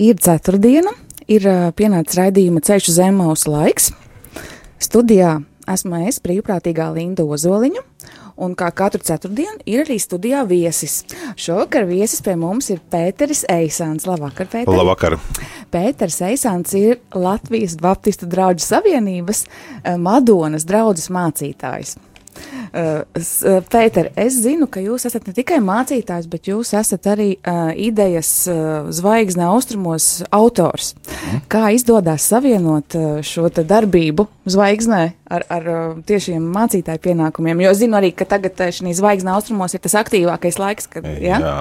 Ir ceturtdiena, ir pienācis raidījuma ceļš uz Zemmausu laiks. Studijā esmu es, brīvprātīgā Linda Ozoliņa, un kā katru ceturtdienu ir arī studijā viesis. Šovakar viesis pie mums ir Pēteris Eisāns. Labvakar, Pēter. Labvakar. Pēters Eisāns ir Latvijas Baptistu draugu savienības Madonas draudzes mācītājs. Uh, Pēter, es zinu, ka jūs esat ne tikai mācītājs, bet jūs esat arī uh, idejas uh, zvaigznes austrumos autors. Mm. Kā izdodas savienot uh, šo darbību zvaigznē ar, ar uh, tiešiem mācītāju pienākumiem? Jo es zinu arī, ka tagad uh, šī zvaigznes austrumos ir tas aktīvākais laiks, kad. Ja? Jā,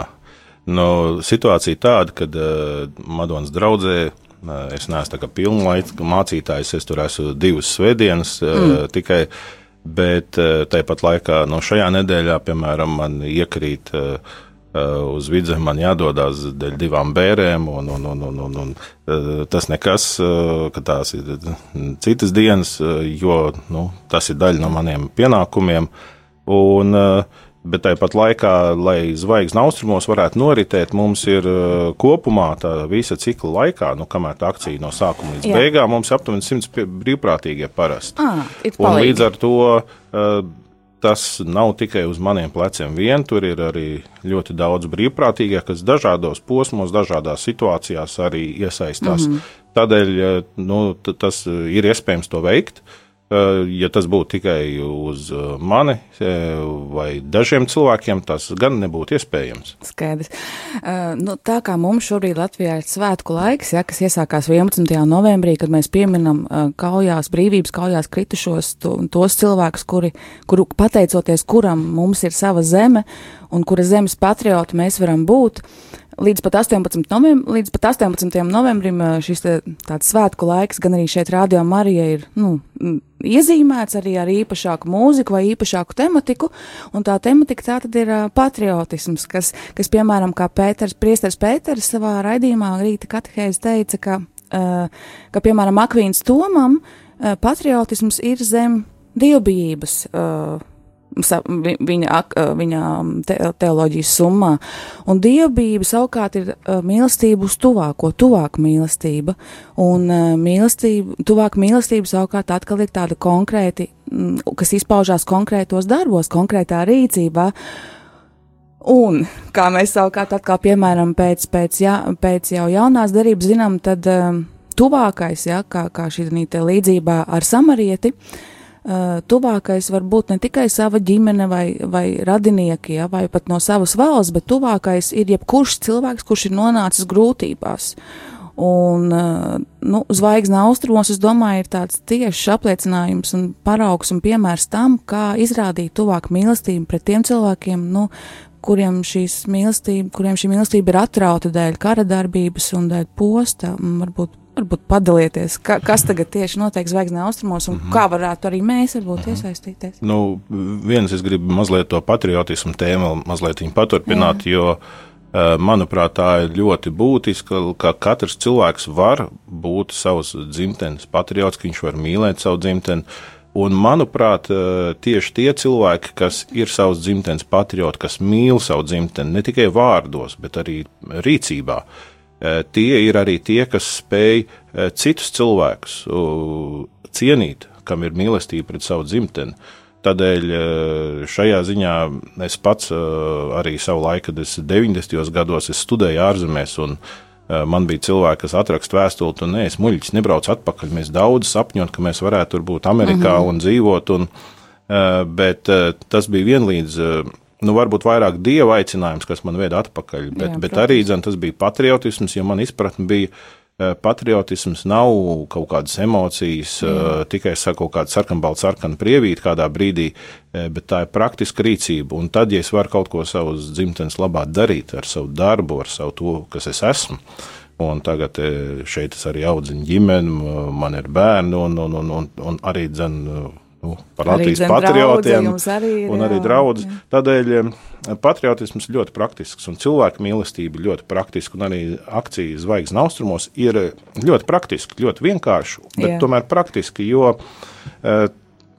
no, situācija tāda, ka uh, Madonas draudzē. Uh, es neesmu pilnlaicīgs mācītājs, es tur esmu divas svētdienas uh, mm. tikai. Uh, Bet eh, tāpat laikā no šajā nedēļā, piemēram, man iekrīt uh, uz vidzemi, man jādodas dēļ divām bērēm, un, un, un, un, un, un tas nekas, ka tās ir citas dienas, jo nu, tas ir daļa no maniem pienākumiem. Un, uh, Bet tāpat laikā, lai zvaigznes austrumos varētu noritēt, mums ir uh, kopumā tā visa cikla laikā, nu, kamēr tā akcija no sākuma līdz Jā. beigām, mums ir aptuveni 100 brīvprātīgie parasti. Ah, Un līdz ar to uh, tas nav tikai uz maniem pleciem vien, tur ir arī ļoti daudz brīvprātīgie, kas dažādos posmos, dažādās situācijās arī iesaistās. Mm -hmm. Tādēļ uh, nu, tas ir iespējams to veikt. Uh, ja tas būtu tikai uz eh, mani eh, vai dažiem cilvēkiem, tas gan nebūtu iespējams. Skaidrs. Nu, tā kā mums šobrīd Latvijā ir svētku laiks, ja, kas iesākās 11. novembrī, kad mēs pieminam kaujās, brīvības kaujās kritušos to, tos cilvēkus, kuri, kuru pateicoties kuram mums ir sava zeme un kura zemes patrioti mēs varam būt. Līdz pat 18. Novembrim, līdz pat 18. novembrim šis tāds svētku laiks, gan arī šeit Rādio Marija ir nu, iezīmēts arī ar īpašāku mūziku vai īpašāku tematiku, un tā tematika tā tad ir patriotisms, kas, kas piemēram, kā Pēters, priesters Pēters savā raidījumā rīta katehēs teica, ka, ka piemēram, Akvīns Tomam patriotisms ir zem dievbijības. Uh, viņa, viņa te, teoloģijas summā. Un dievbijība savukārt ir mīlestība uz tuvāko, tuvāka mīlestība. Un mīlestība, tuvāka mīlestība savukārt atkal ir tāda konkrēti, kas izpaužās konkrētos darbos, konkrētā rīcībā. Un, kā mēs savukārt atkal, piemēram, pēc, pēc, ja, pēc jau jaunās darības zinām, tad um, tuvākais, ja, kā, kā šī līdzībā ar samarieti, Uh, tuvākais var būt ne tikai sava ģimene vai, vai radinieki, ja, vai pat no savas valsts, bet tuvākais ir jebkurš cilvēks, kurš ir nonācis grūtībās. Un, uh, nu, zvaigzne austrumos, es domāju, ir tāds tiešs apliecinājums un paraugs un piemērs tam, kā izrādīt tuvāk mīlestību pret tiem cilvēkiem, nu, kuriem, kuriem šī mīlestība ir atrauta dēļ kara darbības un dēļ posta, un varbūt Varbūt padalieties, ka, kas tagad tieši notiek zvaigznē austrumos un mm -hmm. kā varētu arī mēs varbūt mm -hmm. iesaistīties. Nu, viens es gribu mazliet to patriotismu tēmu mazliet paturpināt, Jā. jo, manuprāt, tā ir ļoti būtiska, ka katrs cilvēks var būt savs dzimtenes patriots, ka viņš var mīlēt savu dzimteni. Un, manuprāt, tieši tie cilvēki, kas ir savs dzimtenes patrioti, kas mīl savu dzimteni ne tikai vārdos, bet arī rīcībā, uh, tie ir arī tie, kas spēj eh, citus cilvēkus cienīt, kam ir mīlestība pret savu dzimteni. Tādēļ eh, šajā ziņā es pats arī savu laiku, kad es 90. gados es studēju ārzemēs, un man bija cilvēki, kas atraksta vēstuli, un nē, es muļķis nebraucu atpakaļ. Mēs daudz sapņot, ka mēs varētu tur būt Amerikā mm -hmm. un dzīvot, un, bet tas bija vienlīdz nu, varbūt vairāk dieva aicinājums, kas man veda atpakaļ, bet, Jā, bet arī dzen, tas bija patriotisms, jo man izpratne bija. Eh, patriotisms nav kaut kādas emocijas, uh, tikai saku, kaut kāda sarkanbalta, sarkana prievīta kādā brīdī, uh, bet tā ir praktiska rīcība. Un tad, ja es varu kaut ko savas dzimtenes labā darīt ar savu darbu, ar savu to, kas es esmu, Un tagad e, šeit es arī audzinu ģimeni, man ir bērni un, un, un, un, un arī dzen, nu, par Arī Latvijas patriotiem. arī ir, un arī draudz. jā. Tādēļ patriotisms ir ļoti praktisks un cilvēku mīlestība ir ļoti praktiska. Un arī akcija Zvaigznes austrumos ir ļoti praktiska, ļoti vienkārša, bet Jā. tomēr praktiska. Jo e,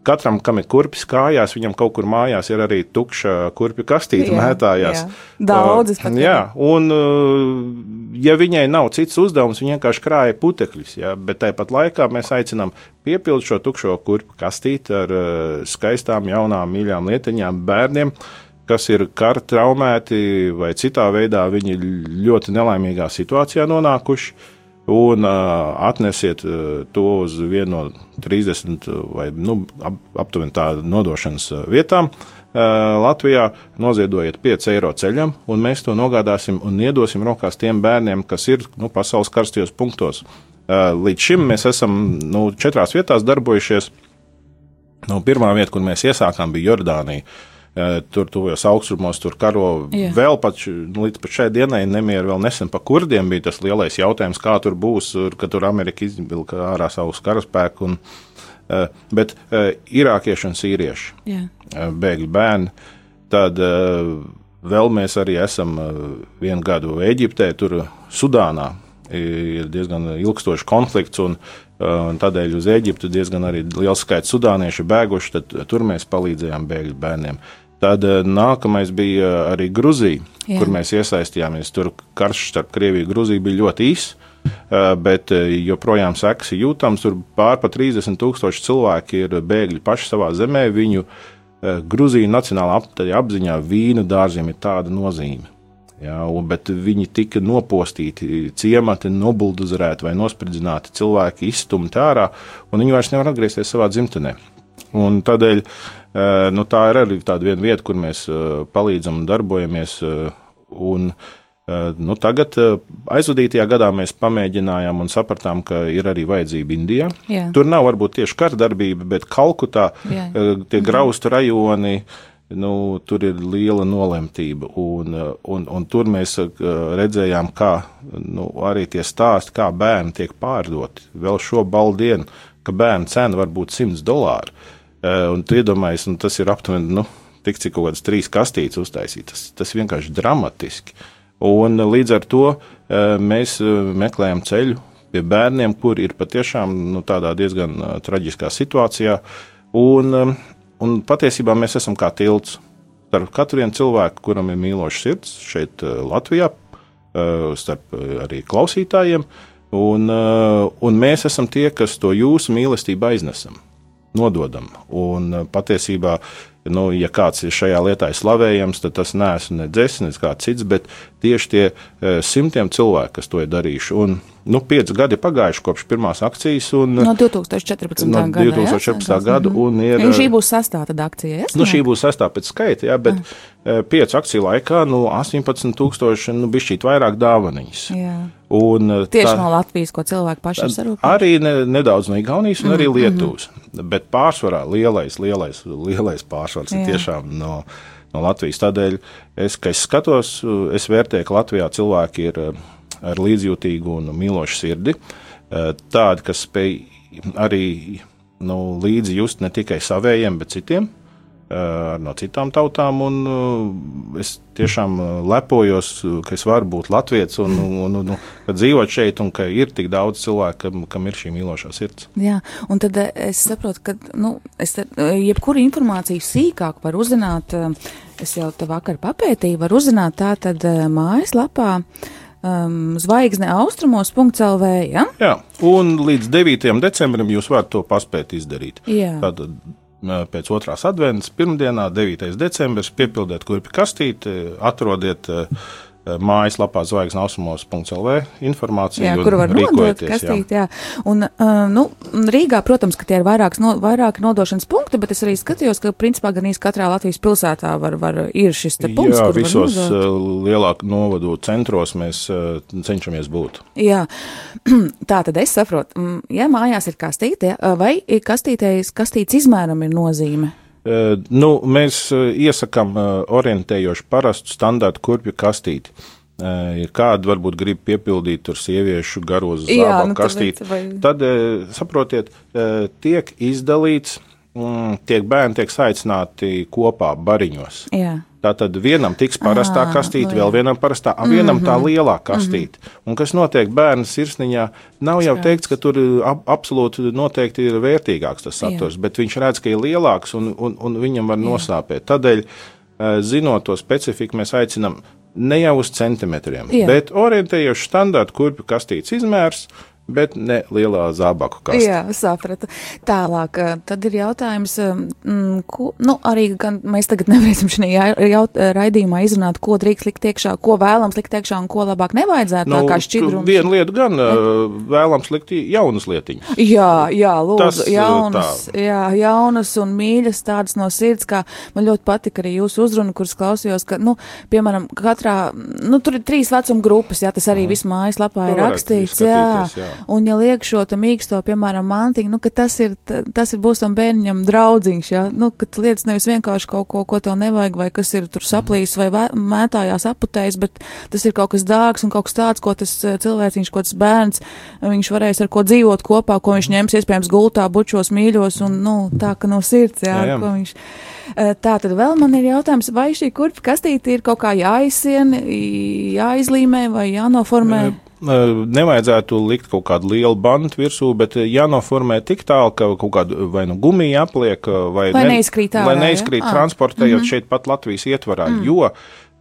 katram, kam ir kurpes kājās, viņam kaut kur mājās ir arī tukša kurpju kastīte Jā, mētājās. jā. Daudzas pat Uh, ir. Jā, un uh, ja viņai nav cits uzdevums, viņa vienkārši krāja putekļus. Jā, bet tāpat laikā mēs aicinām piepildīt šo tukšo kurpju kastīti ar uh, skaistām, jaunām, mīļām lietiņām bērniem. Kas ir kara traumēti vai citā veidā, viņi ļoti nelaimīgā situācijā nonākuši un uh, atnesiet uh, to uz vienu no 30 vai nu, ap, aptuveni tā nodošanas uh, vietām. Uh, Latvijā noziedojiet 5 eiro ceļam, un mēs to nogādāsim un iedosim rokās tiem bērniem, kas ir nu, pasaules karstajos punktos. Uh, Līdz šim mēs esam nu, četrās vietās darbojušies. Nu, pirmā vieta, kur mēs iesākām, bija Jordānija. Eh, Tur tuvojos augstumos, tur karo Jā. vēl pat nu, līdz pat šai dienai nemieru vēl nesen pa kurdiem bija tas lielais jautājums, kā tur būs, kad tur Amerika izvilka ārā savus karaspēku. Un, eh, bet eh, irākieši un sīrieši, Jā. eh, bēgļu bērni, tad eh, vēl mēs arī esam eh, vienu gadu Eģiptē, tur Sudānā ir diezgan ilgstošs konflikts, un, uh, un tādēļ uz Eģiptu diezgan arī liels skaits sudāniešu bēguši, tad tur mēs palīdzējām bēgļu bērniem. Tad uh, nākamais bija uh, arī Gruzija, Jā. kur mēs iesaistījāmies. Tur karš starp Krieviju un Gruziju bija ļoti īss. Uh, Bet uh, joprojām sekas ir jūtams. Tur pārpa 30 tūkstoši cilvēki ir bēgļi paši savā zemē. Viņu uh, Grūzija nacionālā ap- apziņā vīnu dārziem ir tāda nozīme. Jā, bet viņi tika nopostīti, ciemati nobuldozerēti vai nospridzināti, cilvēki izstumti ārā, un viņi vairs nevar atgriezties savā dzimtenē. Un tādēļ eh, nu, tā ir arī tāda viena vieta, kur mēs eh, palīdzam un darbojamies. eh, Un, eh, nu, tagad, eh, aizvadītajā gadā, mēs pamēģinājām un sapratām, ka ir arī vajadzība Indijā. Jā. Tur nav varbūt tieši kara darbība, bet Kalkutā Jā. eh, tie graustu rajoni. Nu, tur ir liela nolemtība, un, eh, un, un tur mēs eh, redzējām, kā nu, arī tie stāsti, kā bērni tiek pārdoti. Vēl šo baldienu, ka bērnu cena var būt 100 dolāri. Eh, Un tu iedomājies, un tas ir aptuveni nu, tik, cik kaut kādas trīs kastītes uztaisīt. Tas, tas vienkārši dramatiski. Un eh, līdz ar to eh, mēs meklējam ceļu pie bērniem, kuri ir patiešām nu, tādā diezgan traģiskā situācijā. Un, un patiesībā mēs esam kā tilts starp katru cilvēku, kuram ir mīlošs sirds šeit, Latvijā, starp arī klausītājiem. Un, un mēs esam tie, kas to jūsu mīlestību aiznesam, nododam. Un eh, patiesībā, nu, ja kāds ir šajā lietā slavējams, tad tas neesmu ne dzēsis, ne kāds cits, bet tieši tie eh, simtiem cilvēku, kas to ir darījuši. Un, nu, pieci gadi ir pagājuši kopš pirmās akcijas. Un, No 2014. No gada. jā? 2014. gada, un ir, Un šī būs sastāvda akcija. Ja? Nu, šī būs sestā pēc skaita, jā, bet mm. piecu akciju laikā nu, 18,000 nu, bija šī vairāk dāvaniņas. Jā. Un, eh, Tieši tā- no Latvijas, ko cilvēki paši ir sarūpējuši. Arī ne, nedaudz no Igaunijas un arī Lietuvas. Bet pārsvarā lielais, lielais, lielais pārsvars ir Jā. tiešām no, no Latvijas. Tādēļ es, es skatos, es vērtēju, ka Latvijā cilvēki ir eh, ar līdzjūtīgu un mīlošu sirdi. eh, Tādi, kas spēj arī nu, līdzi just ne tikai savējiem, bet citiem. eh, No citām tautām, un uh, es tiešām uh, lepojos, uh, ka es varu būt latviečs un, un, un, un dzīvot šeit, un ka ir tik daudz cilvēku, kam, kam ir šī mīlošā sirds. Jā, un tad es saprotu, ka, nu, es te, jebkuru informāciju sīkāk var uzzināt, es jau te vakar papētīju, var uzzināt tā tad mājaslapā um, zvaigzne austrumos.lv, ja? Jā, un līdz 9. decembrim jūs varat to paspēt izdarīt. Jā. Tātad ā, pēc otrās adventas, pirmdienā, 9. decembris, piepildiet kurpi kastīti, atrodiet ā, ā, mājaslapā zvaigznes.lv informāciju. Jā, kur var nodot rīkojieties, jā. kastīt, jā. Un, uh, nu, Rīgā, protams, ka tie ir vairāks, no, vairāki nodošanas punkti, bet es arī skatījos, ka principā gan īsti katrā Latvijas pilsētā var, var ir šis te punkts, Jā, visos ā, lielāku novadu centros mēs ā, cenšamies būt. Jā, tā tad es saprotu, mm, ja mājās ir kastīte, vai kastītēs, kastītes izmēram ir nozīme? Nu, mēs iesakām orientējošu parastu standartu kurpju kastīti. ir kāda varbūt grib piepildīt tur sieviešu garos zābaku nu, kastīti, vai- tad, saprotiet, tiek izdalīts, mm, tiek bērni tiek saicināti kopā bariņos. Jā. Tātad vienam tiks parastā Ā, kastīte, nu vēl jā. vienam parastā, a, vienam tā lielā kastīte. Un kas notiek bērnu sirsniņā, nav jau Skaidrs. teikts, ka tur ap, absolūti noteikti ir vērtīgāks tas saturs, bet viņš redz, ka ir lielāks un, un, un viņam var nosāpēt. Tādēļ, eh, zinot to specifiku, mēs aicinām ne jau uz centimetriem, Jā. bet orientējoši standārtu kurpju kastītes izmērs, bet ne lielā zābaku kastīte. Jā, sapratu. Tālāk, eh, tad ir jautājums, mm, ko, nu, arī gan mēs tagad nevarēsim šajā jaut- raidījumā izrunāt, ko drīkst likt iekšā, ko vēlams likt iekšā un ko labāk nevajadzētu, tā kā šķidrums. Vienu lietu gan uh, vēlams likt jaunas lietiņas. Jā, jā, lūdzu, Tas, jaunas, jā, jaunas un mīļas tādas no sirds, kā man ļoti patika arī jūsu uzruna, kuras klausījos, ka, nu, piemēram, katrā, nu, tur ir trīs vecuma grupas, jā, tas arī viss mājaslapā ir To varētu rakstīts, jā, jā. Un ja liek šo te mīksto, piemēram, mantiņu, nu, ka tas ir, tas ir būs tam bērniņam draudzīgs, jā, nu, ka lietas nevis vienkārši kaut ko, ko tev nevajag, vai kas ir tur saplīs vai mētājās aputējis, bet tas ir kaut kas dārgs un kaut kas tāds, ko tas eh, cilvēciņš, ko tas bērns, viņš varēs ar ko dzīvot kopā, ko viņš ņems iespējams gultā, bučos, mīļos un, nu, tā, ka no sirds, jā, Jā, jā. ko viņš. Eh, Tā tad vēl man ir jautājums, vai šī kurpju kastīte ir kaut kā jāizsien, jāizlīmē vai jānoformē? Eh, Nevajadzētu likt kaut kādu lielu bantu virsū, bet jānoformē tik tālu, ka kaut kādu vai nu gumiju apliek, vai, Lai neizkrīt ārā, lai ja? neizkrīt Ā. transportējot mm -hmm. šeit pat Latvijas ietvarā, mm. jo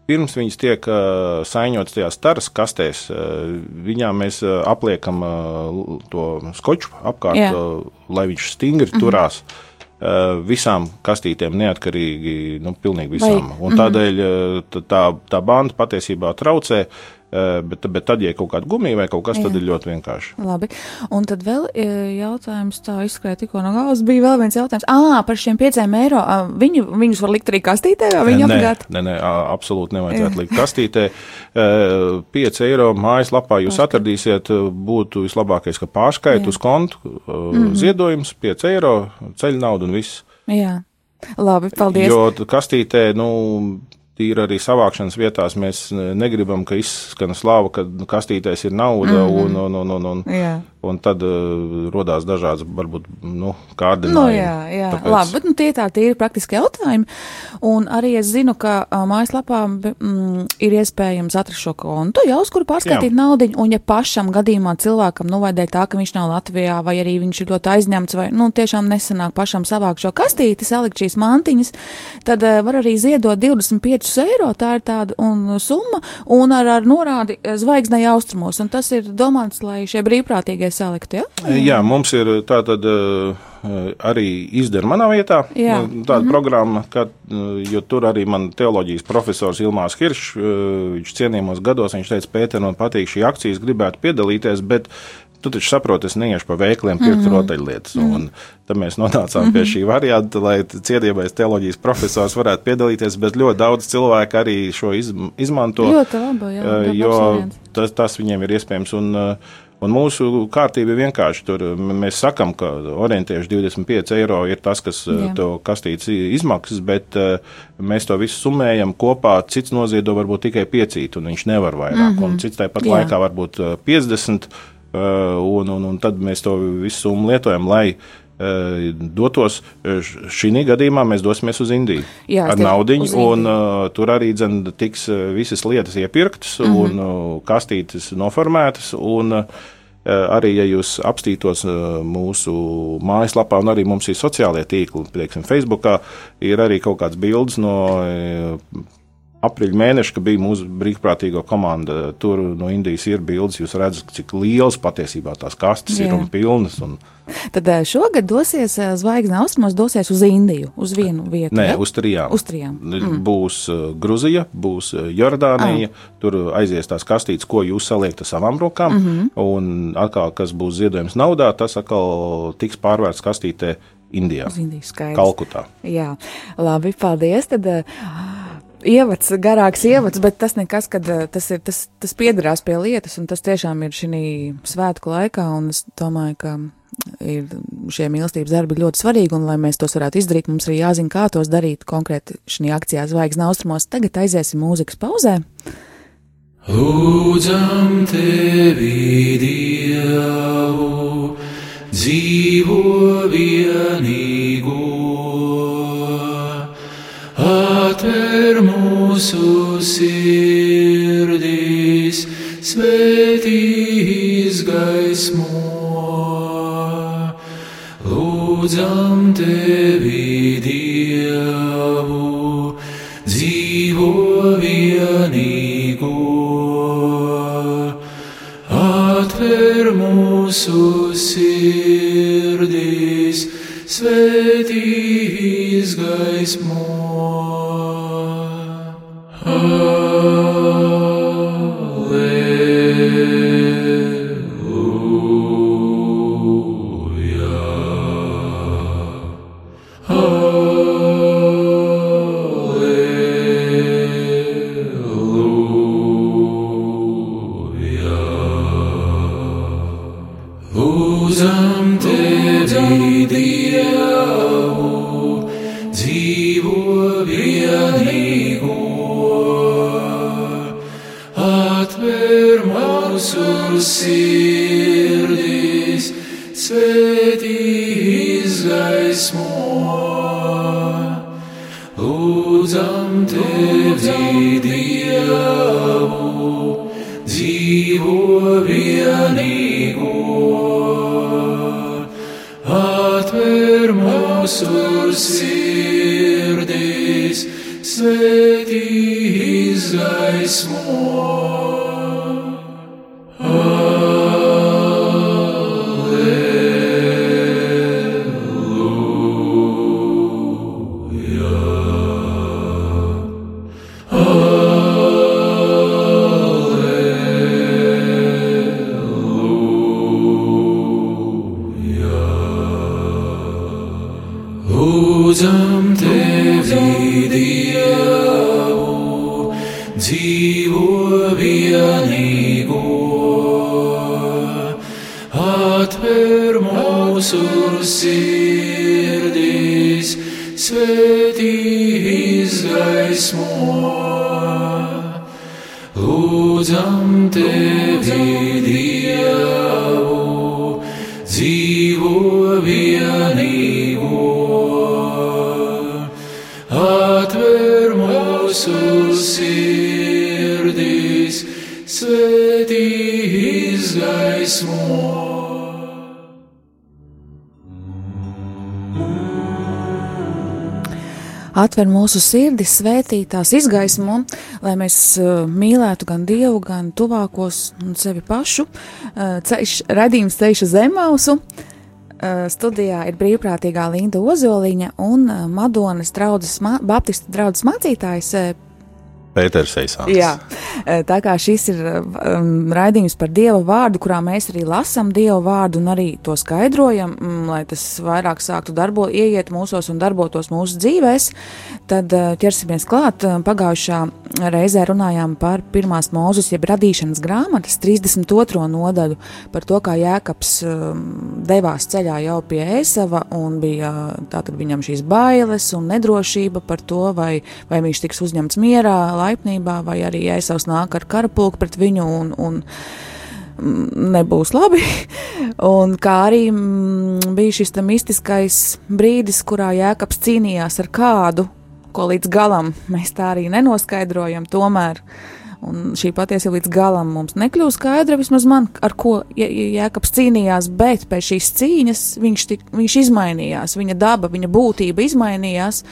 pirms viņas tiek uh, saņotas tajās taras kastēs, uh, viņām mēs uh, apliekam uh, to skoču apkārt, Jā. uh, lai viņš stingri mm -hmm. turās. Uh, visām kastītēm neatkarīgi, nu, pilnīgi visām. Vai- Un tādēļ uh, tā, tā banda patiesībā traucē, uh, bet, bet tad, ja ir kaut kāda gumija vai kaut kas, tad Jā. ir ļoti vienkārši. Labi. Un tad vēl e, jautājums, tā izskrēja tikko no galvas, bija vēl viens jautājums. Ā, par šiem pieciem eiro. Viņu, viņus var likt arī kastītē, vai viņi nē, apgādā? nē, nē, absolūti nevajadzētu likt kastītē. 5 eiro mājaslapā jūs atradīsiet, ā, būtu vislabākais, ka pārskait Jā. uz kontu, mm -hmm. ziedojums 5 eiro, ceļ naudu un viss. Jā. Labi, paldies. Jo kastītē, nu, tīri arī savākšanas vietās mēs ne- negribam, ka izskan slāva, ka nu, kastītēs ir nauda mm -hmm. un, un, un, un, un, Jā. Un tad uh, rodās dažādas, varbūt, nu, kārdinājumi. Nu, jā, jā. Tāpēc- Labi, bet nu, tie tā tīri praktiski jautājumi. Un arī es zinu, ka ā, mājaslapā mm, ir iespējams atrast šo kontu, jau uz kuru pārskaitīt naudu. Un, ja pašam gadījumā cilvēkam, nu, vai dēļ tā, ka viņš nav Latvijā, vai arī viņš ir ļoti aizņemts, vai, nu, tiešām nesanāk pašam savākt šo kastīti, salikt šīs mantiņas, tad uh, var arī ziedot 25 eiro. Tā ir tāda un, summa, un ar, ar norādi eh, zvaigznei austrumos. Un tas ir domāts, lai šie brīvprātīgie saliktu, ja? Jā, mums ir tā tad uh, arī izdara manā vietā Jā. tāda mm -hmm. programma, kad, jo tur arī man teoloģijas profesors Ilmārs Hiršs, viņš cienījumos gados, viņš teica, Pēter, man patīk šī akcijas, gribētu piedalīties, bet tu taču saproti, es neiešu pa veikliem pirkt mm -hmm. rotaļlietas. Mm -hmm. Tad mēs nonācām mm -hmm. pie šī varianta, lai cienījamais teoloģijas profesors varētu piedalīties, bet ļoti daudz cilvēku arī šo iz, izmanto. Ļoti labi, jā. Jo tas, tas viņiem ir iespējams. Un, uh, un mūsu kārtība ir vienkārši. Tur mēs sakām, ka orientējuši 25 eiro ir tas, kas uh, Jā. to kastītes izmaksas, bet uh, mēs to visu summējam kopā. Cits noziedo varbūt tikai piecīt, un viņš nevar vairāk. Mm -hmm. Un cits tāpat Jā. laikā varbūt uh, 50, uh, un, un, un tad mēs to visu summu lietojam, lai uh, dotos. uh, š- Šī gadījumā mēs dosimies uz Indiju Jā, ar naudu, un uh, tur arī dzen, tiks visas lietas iepirktas mm -hmm. un uh, kastītes noformētas. Un, uh, Arī, ja jūs apstītos mūsu mājaslapā, un arī mums ir sociālie tīkli, piemēram, Facebookā, ir arī kaut kāds bildes no aprīļa mēneša, kad bija mūsu brīvprātīgo komanda. Tur no Indijas ir bildes, jūs redzat, cik liels patiesībā tās kastes Jā. ir un pilnas. Un, Tad eh, šogad dosies eh, zvaigznes austrumos, dosies uz Indiju, uz vienu vietu. Nē, uz trijām. Uz trijām. Mm. Būs uh, Grūzija, būs Jordānija. Ah. Tur aizies tās kastītes, ko jūs saliekat savām rokām. Mm. -hmm. Un atkal, kas būs ziedojums naudā, tas atkal tiks pārvērts kastītē Indijā, Uz Indiju skaidrs. Kalkutā. Jā, labi, paldies. Tad, uh, Ievads, garāks ievads, bet tas nekas, kad uh, tas, ir, tas, tas piedarās pie lietas, un tas tiešām ir šī svētku laikā, un es domāju, ka ir šie mīlestības darbi ļoti svarīgi, un lai mēs tos varētu izdarīt, mums arī jāzina, kā tos darīt konkrēti šī akcijā Zvaigznes austrumos. Tagad aiziesim mūzikas pauzē. Lūdzam tevi, Dievu, dzīvo vienīgo, mūsu sirdīs, svētīs gaismo. Lūdzam tevi, Dievu, dzīvo vienīgo atver mūsu sirdīs, svētīs gaismo. Lūdzam mūsu atver mūsu sirdis, svētī tās izgaismo, lai mēs uh, mīlētu gan Dievu, gan tuvākos un sevi pašu. Uh, ceļš, redījums ceļš uz zemausu. Uh, studijā ir brīvprātīgā Linda Ozoliņa un uh, Madonas draudzes, ma Baptistu draudzes mācītājs uh, Pēters Eisāns. Jā, tā kā šis ir um, raidījums par Dieva vārdu, kurā mēs arī lasām Dieva vārdu un arī to skaidrojam, mm, lai tas vairāk sāktu darbo, ieiet mūsos un darbotos mūsu dzīvēs, tad uh, ķersimies klāt. Pagājušā reizē runājām par pirmās mūzes, jeb radīšanas grāmatas 32. nodaļu, par to, kā Jēkabs um, devās ceļā jau pie Ēsava un bija tātad viņam šīs bailes un nedrošība par to, vai, vai viņš tiks uzņemts mierā, laipnībā, vai arī Ēsavs nāk ar karapulku pret viņu un, un nebūs labi. Un kā arī mm, bija šis mistiskais brīdis, kurā Jēkabs cīnījās ar kādu, ko līdz galam mēs tā arī nenoskaidrojam. Tomēr un šī patiesība līdz galam mums nekļūst skaidra, vismaz man, ar ko Jēkabs cīnījās, bet pēc šīs cīņas viņš, tik, viņš izmainījās, viņa daba, viņa būtība izmainījās,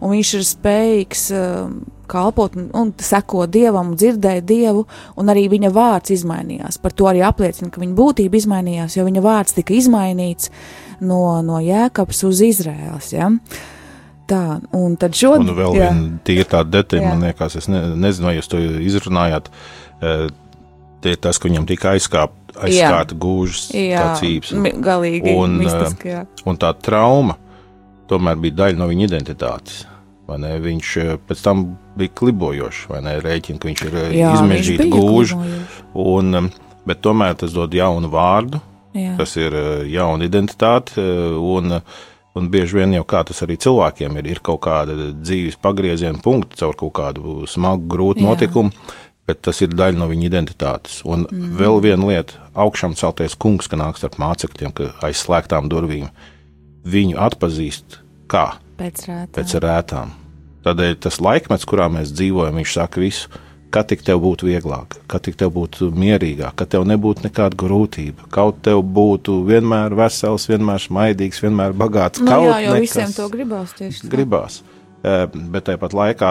un viņš ir spējīgs uh, kalpot un, un sekot dievam, dzirdēt dievu, un arī viņa vārds izmainījās. Par to arī apliecina, ka viņa būtība izmainījās, jo viņa vārds tika izmainīts no, no Jēkabs uz Izraēlas. Ja? Tā, un tad šodien. Un vēl jā. viena tīra detaļa, man liekas, es ne, nezinu, vai jūs to izrunājāt. Tie ir tas, ka viņam tika aizkāpt, aizskārta gūžas, tāds īps. Galīgi. Un, mistiski, jā. un tā trauma tomēr bija daļa no viņa identitātes. Viņš pēc tam bija klibojošs, vai ne? Rēķina, ka viņš ir Jā, izmežģīts, gūžs. Un, bet tomēr tas dod jaunu vārdu, Jā. tas ir eh, jauna identitāte. eh, Un, un bieži vien jau kā tas arī cilvēkiem ir, ir kaut kāda dzīves pagrieziena punkta caur kaut kādu smagu, grūtu Jā. notikumu. bet tas ir daļa no viņa identitātes. Un mm. vēl viena lieta - augšām celties kungs, kas nāk starp mācekļiem, ka aiz slēgtām durvīm viņu atpazīst kā Pēc rētām. pēc rētām. Tādēļ tas laikmets, kurā mēs dzīvojam, viņš saka visu. Kad tik tev būtu vieglāk, kad tik tev būtu mierīgāk, kad tev nebūtu nekāda grūtība, kaut tev būtu vienmēr vesels, vienmēr smaidīgs, vienmēr bagāts. Nu, jā, jo nekas visiem to gribās tieši tā. gribās. Bet tāpat laikā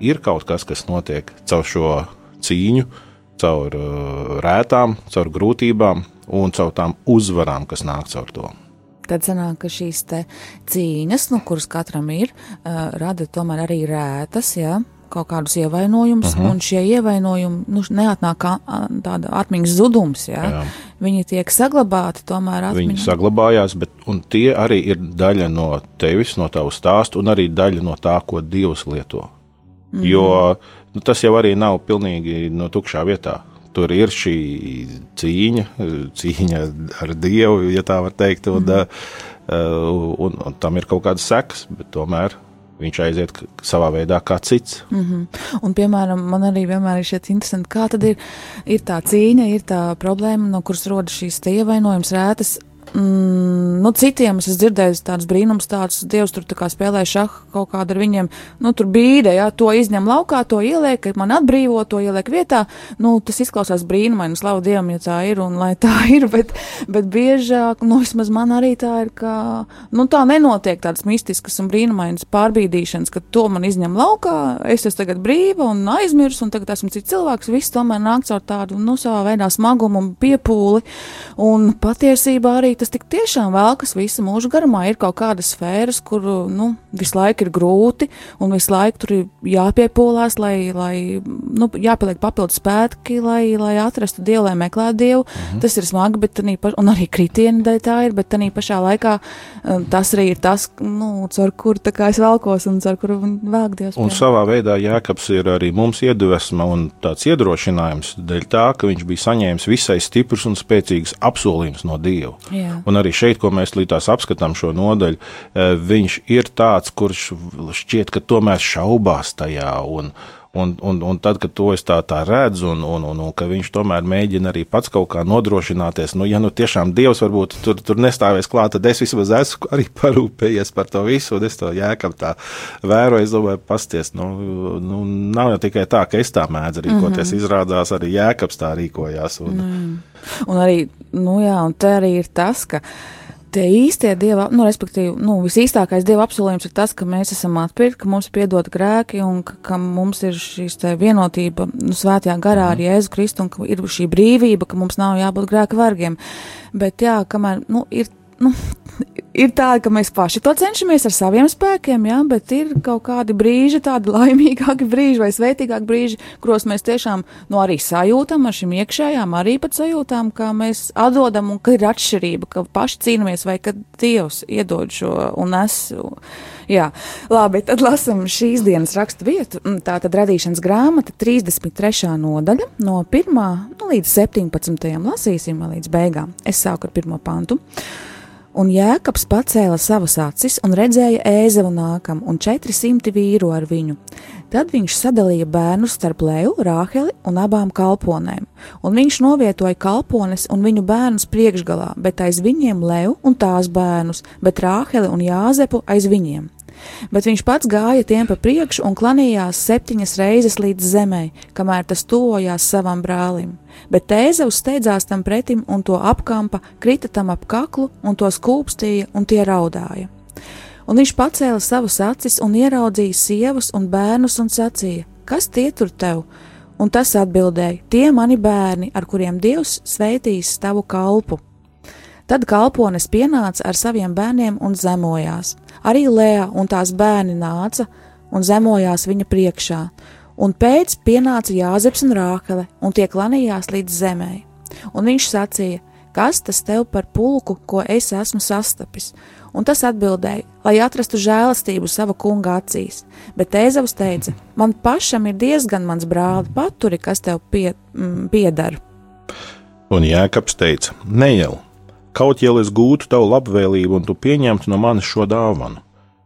ir kaut kas, kas notiek caur šo cīņu, caur rētām, caur grūtībām un caur tām uzvarām, kas nāk caur to. Tad sanāk, ka šīs cīņas, nu, kuras katram ir, uh, rada tomēr arī rētas, jā, kaut kādus ievainojumus, uh Mhm. -huh. un šie ievainojumi, nu, neatnāk kā tāda atmiņas zudums, jā. Jā. Viņi tiek saglabāti tomēr Viņi atmiņā. saglabājās, bet un tie arī ir daļa no tevis, no tavas stāsta, un arī daļa no tā, ko Dievs lieto. Mm. Jo nu, tas jau arī nav pilnīgi no tukšā vietā. Tur ir šī cīņa, cīņa ar Dievu, ja tā var teikt, un, mm. uh, un, un tam ir kaut kādas sekas, bet tomēr viņš aiziet savā veidā kā cits. Mm. Un, piemēram, man arī vienmēr ir šķiet interesanti, kā tad ir, ir tā cīņa, ir tā problēma, no kuras rodas šīs ievainojums rētas. Mm, nu, citiem es esmu dzirdējis tādus brīnums, tādus dievs tur tā spēlē šahu kaut kādu ar viņiem, nu, tur bīda, jā, to izņem laukā, to ieliek, man atbrīvo, to ieliek vietā. Nu, tas izklausās brīnumaini, slavu dievam, ja tā ir un lai tā ir, bet, bet biežāk, nu, vismaz man arī tā ir, ka, nu, tā nenotiek tādas mistiskas un brīnumainas pārbīdīšanas, ka to man izņem laukā, es esmu tagad brīva un aizmirsu, un tagad esmu cits cilvēks, viss tomēr nāk caur tādu, nu, savā veidā smagumu un piepūli, un patiesībā arī tas tik tiešām velkas visu mūžu garumā. Ir kaut kādas sfēras, kur nu, visu laiku ir grūti, un visu laiku tur ir jāpiepūlās, lai, lai nu, jāpieliek papildus spēki, lai, lai atrastu dievu, lai meklētu dievu. Mhm. Tas ir smagi, bet tanī pa, un arī kritieni dēļ tā ir, bet tā pašā laikā um, tas arī ir tas, nu, caur kā es velkos un caur kuru velk dievs. Un pie. savā veidā Jēkabs ir arī mums iedvesma un tāds iedrošinājums dēļ tā, ka viņš bija saņēmis visai stiprus un spēcīgus apsolījumus no Dieva. Jā. Un arī šeit, ko mēs līdz apskatām šo nodaļu, eh, viņš ir tāds, kurš šķiet, ka tomēr šaubās tajā. Un, Un, un, un tad, kad to es tā, tā redzu, un, un, un, un ka viņš tomēr mēģina arī pats kaut kā nodrošināties, nu, ja nu tiešām Dievs varbūt tur, tur nestāvēs klāt, tad es vismaz esmu arī parūpējies par to visu, un es to jēkam tā vēroju, es domāju, pasties, nu, nu, nav jau tikai tā, ka es tā mēdzu rīkoties, mm -hmm. izrādās arī jēkabs tā rīkojās. Un, mm. Un arī, nu jā, un te arī ir tas, ka tie īstie dieva, nu, respektīvi, nu, visīstākais dieva apsolījums ir tas, ka mēs esam atpirkti, ka mums ir piedot grēki un ka, ka mums ir šīs vienotība, nu, svētajā garā ar Jēzu Kristu un ka ir šī brīvība, ka mums nav jābūt grēka vergiem. Bet jā, kamēr, nu, ir, nu, ir tā, ka mēs paši to cenšamies ar saviem spēkiem, jā, bet ir kaut kādi brīži, tādi laimīgāki brīži vai svētīgāki brīži, kuros mēs tiešām nu, arī sajūtam ar šīm iekšējām, arī pat sajūtām, ka mēs atdodam un ka ir atšķirība, ka paši cīnāmies vai ka Dievs iedod šo un es. Jā, labi, tad lasam šīs dienas rakstu vietu. Tā tad radīšanas grāmata 33. nodaļa no 1. Nu, līdz 17. lasīsim līdz beigām. Es sāku ar pirmo pantu. Un Jēkabs pacēla savas acis un redzēja ēzevu nākam un 400 vīru ar viņu. Tad viņš sadalīja bērnus starp Leju, Rāheli un abām kalponēm, un viņš novietoja kalpones un viņu bērnus priekšgalā, bet aiz viņiem Leju un tās bērnus, bet Rāheli un Jāzepu aiz viņiem. Bet viņš pats gāja tiem pa priekšu un klanījās septiņas reizes līdz zemē, kamēr tas tuvojās savam brālim. Bet Tēzevs steidzās tam pretim un to apkampa, krita tam ap kaklu un to skūpstīja un tie raudāja. Un viņš pacēla savus acis un ieraudzīja sievas un bērnus un sacīja: Kas tie tur tev? Un tas atbildēja: Tie mani bērni, ar kuriem Dievs sveitīs tavu kalpu. Tad kalpones pienāca ar saviem bērniem un zemojās. Arī Lēja un tās bērni nāca un zemojās viņa priekšā. Un pēc pienāca Jāzeps un Rākele, un tie klanījās līdz zemē. Un viņš sacīja: Kas tas tev par pulku, ko es esmu sastapis? Un tas atbildēja, lai atrastu žēlastību sava kunga acīs. Bet Ēzavs teica: Man pašam ir diezgan mans brāli, paturi, kas tev pie, mm, piedara. un Jēkabs teica: Nejau, kaut ja es gūtu tavu labvēlību un tu pieņemtu no manis šo dāvanu,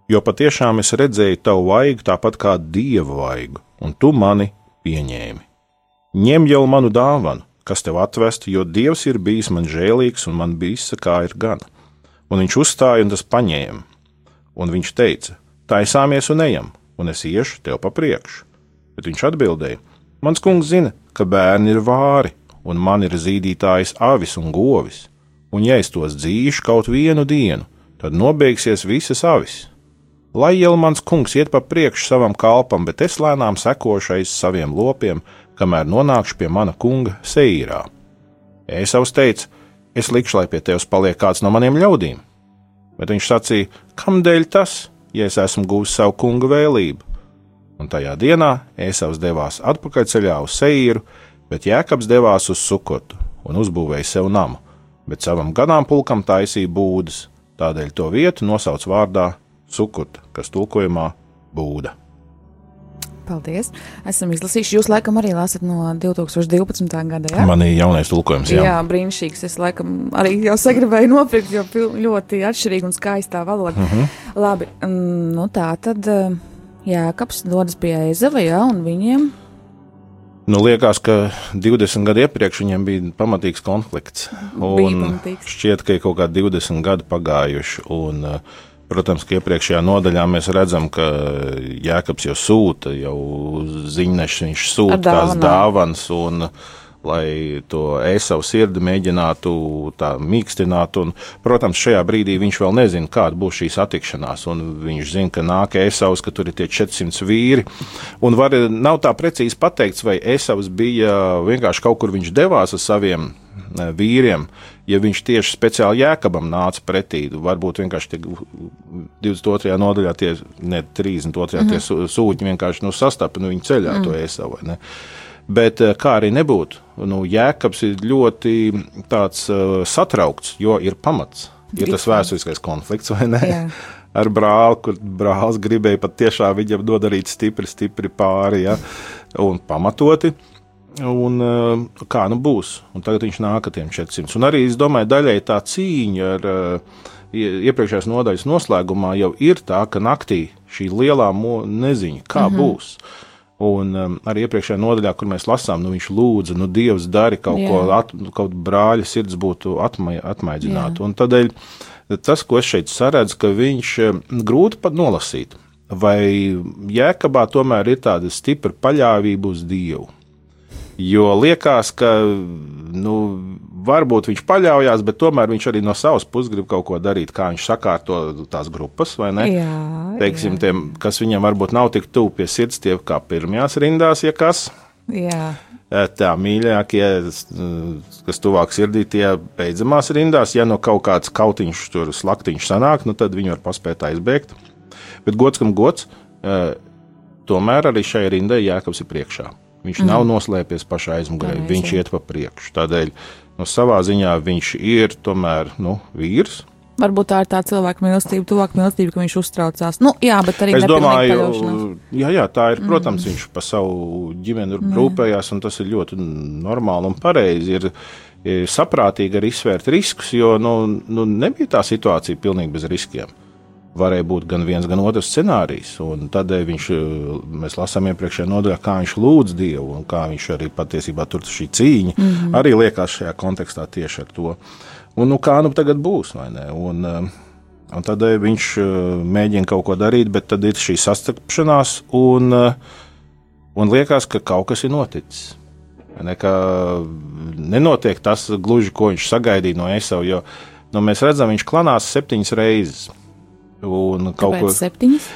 jo patiešām es redzēju tavu vaigu tāpat kā dieva vaigu, un tu mani pieņēmi. ņem jau manu dāvanu, kas tev atvestu, jo Dievs ir bijis man žēlīgs un man visa kā ir gana. Un viņš uzstāja un tas paņēma. Un viņš teica: Taisāmies un ejam, un es iešu tev pa priekšu. Bet viņš atbildēja: Mans kungs zina, ka bērni ir vāri, un man ir zīdītājs avis un govis, un ja es tos dzīšu kaut vienu dienu, tad nobeigsies visas avis. Lai jau mans kungs iet pa priekšu savam kalpam, bet es lēnām sekošu aiz saviem lopiem, kamēr nonākšu pie mana kunga Seīrā. Ēsavs teica: Es likšu, lai pie tevis paliek kāds no maniem ļaudīm. Bet viņš sacīja: Kamdēļ tas, ja es esmu guvis savu kunga vēlību? Un tajā dienā Ēsavs devās atpakaļceļā uz Seīru, bet Jēkabs devās uz Sukotu un uzbūvēja sev namu, bet savam ganāmpulkam taisīja būdas, tādēļ to vietu nosauc vārdā Sukota, kas tulkojumā būda. Paldies. Esam izlasījuši. Jūs laikam arī lasat no 2012. gada. Ja? Man ir jaunais tulkojums, jā. Jā, brīnišķīgs. Es laikam arī jau sagribēju nopirkt, jo ļoti atšķirīga un skaistā valoda. Uh -huh. Labi, mm, nu tā tad eh, Jēkabs dodas pie Ezava, jā, un viņiem Nu, liekas, ka 20 gadu iepriekš viņiem bija pamatīgs konflikts. Un šķiet, ka ir kaut kādi 20 gadi pagājuši. Un, eh, protams, ka iepriekšējā nodaļā mēs redzam, ka Jēkabs jau sūta, jau ziņneši viņš sūta tās dāvanas, un lai to esavu sirdi mēģinātu tā mīkstināt. Un, protams, šajā brīdī viņš vēl nezina, kāda būs šī satikšanās. Viņš zina, ka nāk esavs, ka tur ir tie 400 vīri. Un var, nav tā precīzi pateikts, vai esavs bija vienkārši kaut kur viņš devās ar saviem eh, vīriem, ja viņš tieši speciāli jēkabam nāca pretī. Varbūt vienkārši tie 22. nodaļā, tie ne 32. Mm -hmm. tie sū- sūtņi vienkārši nu, sastapa nu, viņa ceļā mm. to esavu. Bet eh, kā arī nebūtu, nu, Jēkabs ir ļoti tāds uh, satraukts, jo ir pamats. Ir tas vēsturiskais konflikts, vai ne? Jā. Ar brāli, kur brālis gribēja pat tiešām viņam nodarīt stipri, stipri pāri, ja? un pamatoti. Un, uh, kā nu būs? Un tagad viņš nāk ar tiem 400. Un arī, es domāju, daļai tā cīņa ar uh, ie- iepriekšējās nodaļas noslēgumā jau ir tā, ka naktī šī lielā neziņa, kā mm -hmm. būs. Un um, arī iepriekšējā nodaļā, kur mēs lasām, nu, viņš lūdza, nu, Dievs dari kaut Jā. Ko, at, kaut brāļa sirds būtu atmai, atmaidzināta. Un tādēļ tas, ko es šeit saredzu, ka viņš um, grūti pat nolasīt. Vai jēkabā tomēr ir tāda stipra paļāvība uz Dievu? Jo liekas, ka nu, varbūt viņš paļaujas, bet tomēr viņš arī no savas puses grib kaut ko darīt, kā viņš sakārto tās grupas, vai ne? Jā, Teiksim, jā. tiem, kas viņam varbūt nav tik tuvu pie sirds, tie kā pirmajās rindās, ja kas. jā. Eh, Tā mīļākie, kas tuvāk sirdī, tie beidzamās rindās. Ja no kaut kāds kautiņš tur slaktiņš sanāk, nu tad viņi var paspēt aizbēgt. Bet gods kam gods, eh, tomēr arī šai rindai Jēkabs ir priekšā. Viņš mm. nav noslēpies pašā aizmugurē, Pareizi, viņš iet pa priekšu. Tādēļ no savā ziņā viņš ir tomēr nu, vīrs. Varbūt tā ir tā cilvēka mīlestība, tuvāk mīlestība, ka viņš uztraucās. Nu, jā, bet arī Es domāju, jā, jā, tā ir. Protams, viņš par savu ģimeni rūpējās, un tas ir ļoti normāli un pareizi. Ir, ir saprātīgi arī izsvērt riskus, jo nu, nu, nebija tā situācija pilnīgi bez riskiem. Varēja būt gan viens, gan otrs scenārijs. Tādēļ viņš, eh, mēs lasām iepriekšējā nodaļā, kā viņš lūdz Dievu, un kā viņš arī patiesībā tur šī cīņa mm -hmm. arī liekas šajā kontekstā tieši ar to. Un, nu, kā nu tagad būs? Un, eh, Un eh, viņš eh, mēģina kaut ko darīt, bet tad ir šī sastapšanās, un, un liekas, ka kaut kas ir noticis. Ne, nenotiek tas gluži, ko viņš sagaidīja no Esaus, jo nu, mēs redzam, viņš klanās septiņas reizes. Un kaut Kāpēc kur, septiņas?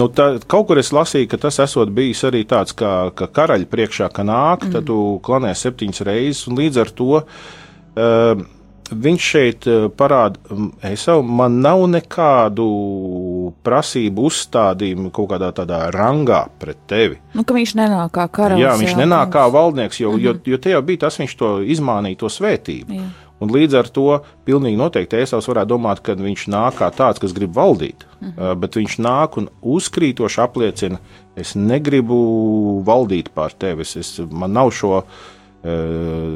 Nu, tā, kaut kur es lasīju, ka tas esot bijis arī tāds, kā, ka karaļa priekšā, ka nāk, mm. tad tu klanē septiņas reizes, un līdz ar to uh, viņš šeit parāda, es jau man nav nekādu prasību uzstādījumu kaut kādā tādā rangā pret tevi. Nu, ka viņš nenāk kā karalis. Jā, viņš nenāk kā valdnieks, jo, mm -hmm. jo, jo te jau bija tas, viņš to izmānīja, to svētību. Jā. Un līdz ar to pilnīgi noteikti Ēsavs varētu domāt, ka viņš nāk kā tāds, kas grib valdīt. Mm -hmm. Bet viņš nāk un uzkrītoši apliecina, es negribu valdīt pār tevi, es, es, man nav šo. Uh,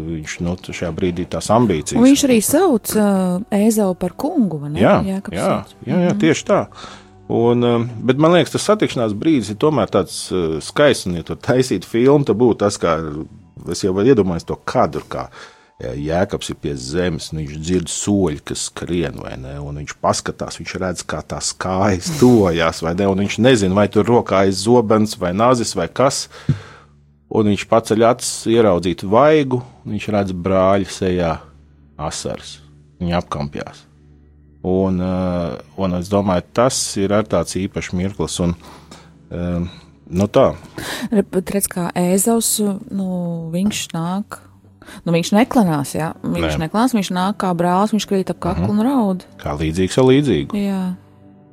viņš nu, šajā brīdī tās ambīcijas. Un viņš arī sauc uh, Ēzavu par kungu? Jā, jā, sauc. jā, jā tieši tā. Un, bet man liekas, tas satikšanās brīdis ir tomēr tāds uh, skaists, un, ja tur taisītu filmu, tad būtu tas, kā es jau varu iedomāties to kadru, kā eh, Jēkabs ir pie zemes, un viņš dzird soļi, kas skrien, vai ne, un viņš paskatās, viņš redz, kā tās kājas tojās, vai ne, un viņš nezina, vai tur rokā ir zobens, vai nazis, vai kas, un viņš paceļ acis ieraudzīt vaigu, un viņš redz brāļa sejā asaras, viņi apkampjās. Un, uh, un es domāju, tas ir tāds īpašs mirklis, un uh, nu tā. Redz, kā ēzaus, nu, viņš nāk. Nu, viņš neklanās, jā. Viņš Nē. neklanās, viņš nāk kā brālis, viņš krīt ap kaklu un raud. Kā līdzīgs ar līdzīgu. Jā.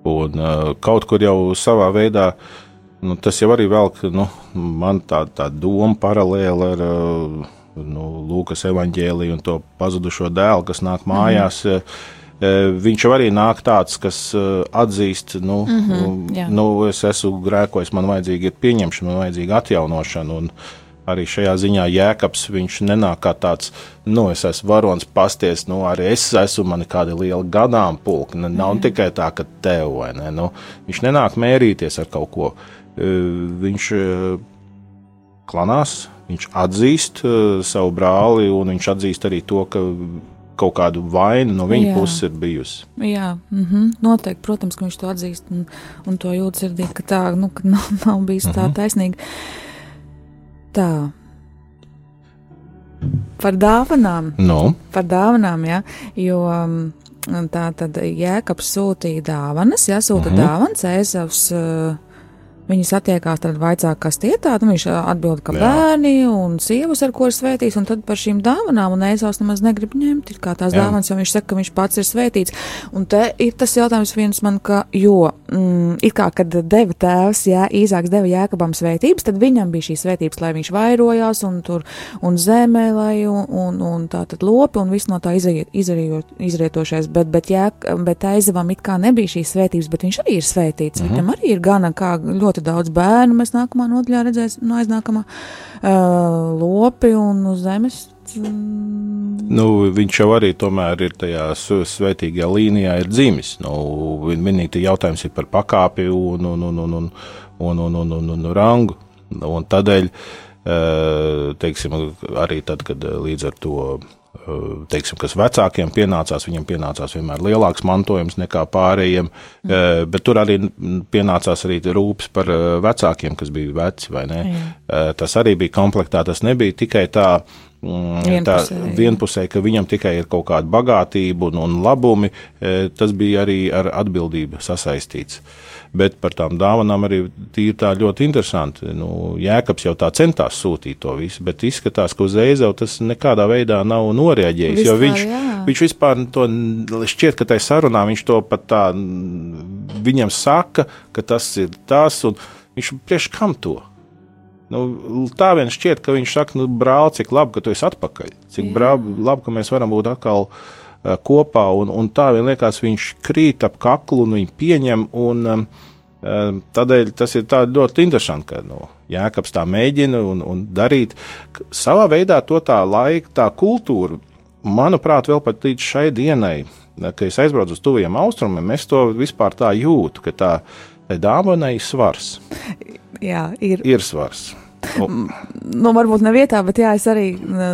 Un uh, kaut kur jau savā veidā, nu, tas jau arī vēl, ka, nu, man tā, tā doma paralēli ar uh, nu, Lūkas evaņģēliju un to pazudušo dēlu, kas nāk mājās. Mm -hmm. Viņš jau arī nāk tāds, kas uh, atzīst, nu, mm -hmm, jā. nu es esmu grēkojis, man vajadzīga ir pieņemšana, man vajadzīga atjaunošana. Un, Arī šajā ziņā Jēkabs viņš nenāk kā tāds, nu, es esmu varonis pasties, nu, arī es esmu, man ir kādi lieli gadām pulki. Ne, nav tikai tā, ka tev vai ne. Nu, viņš nenāk mērīties ar kaut ko. Viņš klanās, viņš atzīst savu brāli, un viņš atzīst arī to, ka kaut kādu vainu no viņa Jā. puses ir bijusi. Jā, mm -hmm, noteikti, protams, ka viņš to atzīst un, un to jūt sirdī, ka tā nu, ka nav, nav bijis Mhm. tā taisnīga. Tā. Par dāvanām. Nu, Par dāvanām, jā, jo um, tā tad Jēkabs sūtīja dāvanas, jā, sūta Mhm. dāvanas, Ēzavs. Uh, Viņi satiekās, tad vaicā, kas tie tādi. nu, Viņš atbild, ka Jā. bērni un sievas, ar ko ir svētīts, un tad par šīm dāvanām, un Ēzavs nemaz negrib ņemt it kā tās Jā. dāvanas, jo viņš saka, ka viņš pats ir svētīts. Un te ir tas jautājums viens man, ka, jo, mm, it kā, kad deva tēvs, jā, Īzāks deva Jēkabam svētības, tad viņam bija šīs svētības, lai viņš vairojās, un tur, un zemē, lai, un, un, un tā tad lopi, un viss no tā izriet, izriet, izrietošais, bet, bet, Jēk, bet Aizavam it kā nebija šīs svētības, bet viņš arī ir svētīts, Mhm. viņam arī ir gana kā ļoti daudz bērnu, mēs nākamā nodaļā redzēsim, no aiznākamā uh, lopi un uz zemes. Mm, nu, viņš jau arī tomēr ir tajā svētīgajā līnijā, ir dzimis. Nu, vien- vienīgi jautājums ir par pakāpi un, un, un, un, un, un, un, un, un, un rangu. Un tādēļ, teiksim, arī tad, kad līdz ar to. Eh, Teiksim, kas vecākiem pienācās, viņam pienācās vienmēr lielāks mantojums nekā pārējiem, mm. bet tur arī mm, pienācās arī rūpes par eh, vecākiem, kas bija veci, vai ne? Eh, Tas arī bija komplektā, tas nebija tikai tā, mm, tā Vienpusēji. vienpusēji, ka viņam tikai ir kaut kāda bagātība un, un labumi, eh, tas bija arī ar atbildību sasaistīts. Bet par tām dāvanām arī tīri tā ļoti interesanti. Nu, Jēkabs jau tā centās sūtīt to visu, bet izskatās, ka uz Eizavu tas nekādā veidā nav noreaģējis. Vispār, viņš, jā. viņš vispār to šķiet, ka tajā sarunā viņš to pat tā viņam saka, ka tas ir tas, un viņš priekš kam to? Nu, tā vien šķiet, ka viņš saka, nu, brāl, cik labi, ka tu esi atpakaļ. Cik brāl, labi, ka mēs varam būt atkal uh, kopā. Un, un tā vien liekas, viņš krīt ap kaklu un viņu pieņem. Un, um, tādēļ tas ir tā ļoti interesanti, ka nu, Jēkabs tā mēģina un, un darīt. Savā veidā to tā laika, tā kultūra, manuprāt, vēl pat līdz šai dienai, kad es aizbraucu uz tuviem austrumiem, es to vispār tā jūtu, ka tā dāvanai svars. jā, ir. Ir svars. Un, Nu, varbūt ne vietā, bet jā, es arī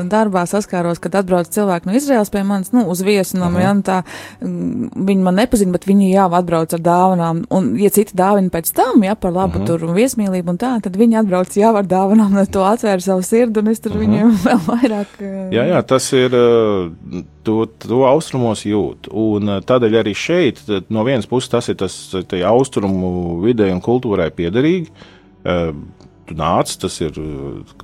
darbā saskāros, kad atbrauc cilvēki no Izraels pie manis, nu, uz viesunam, jā, un tā, mm, viņi man nepazina, bet viņi jau atbrauc ar dāvanām, un, ja citi dāvina pēc tam, jā, par labu tur un viesmīlību un tā, tad viņi atbrauc jau ar dāvanām, un to atvēra savu sirdi, un es tur viņiem vēl vairāk. ā, jā, jā, tas ir. uh, To, to austrumos jūt. Un uh, tādēļ arī šeit, no vienas puses, tas ir tas austrumu videi un kultūrai piederīgi. Tu nāc, tas ir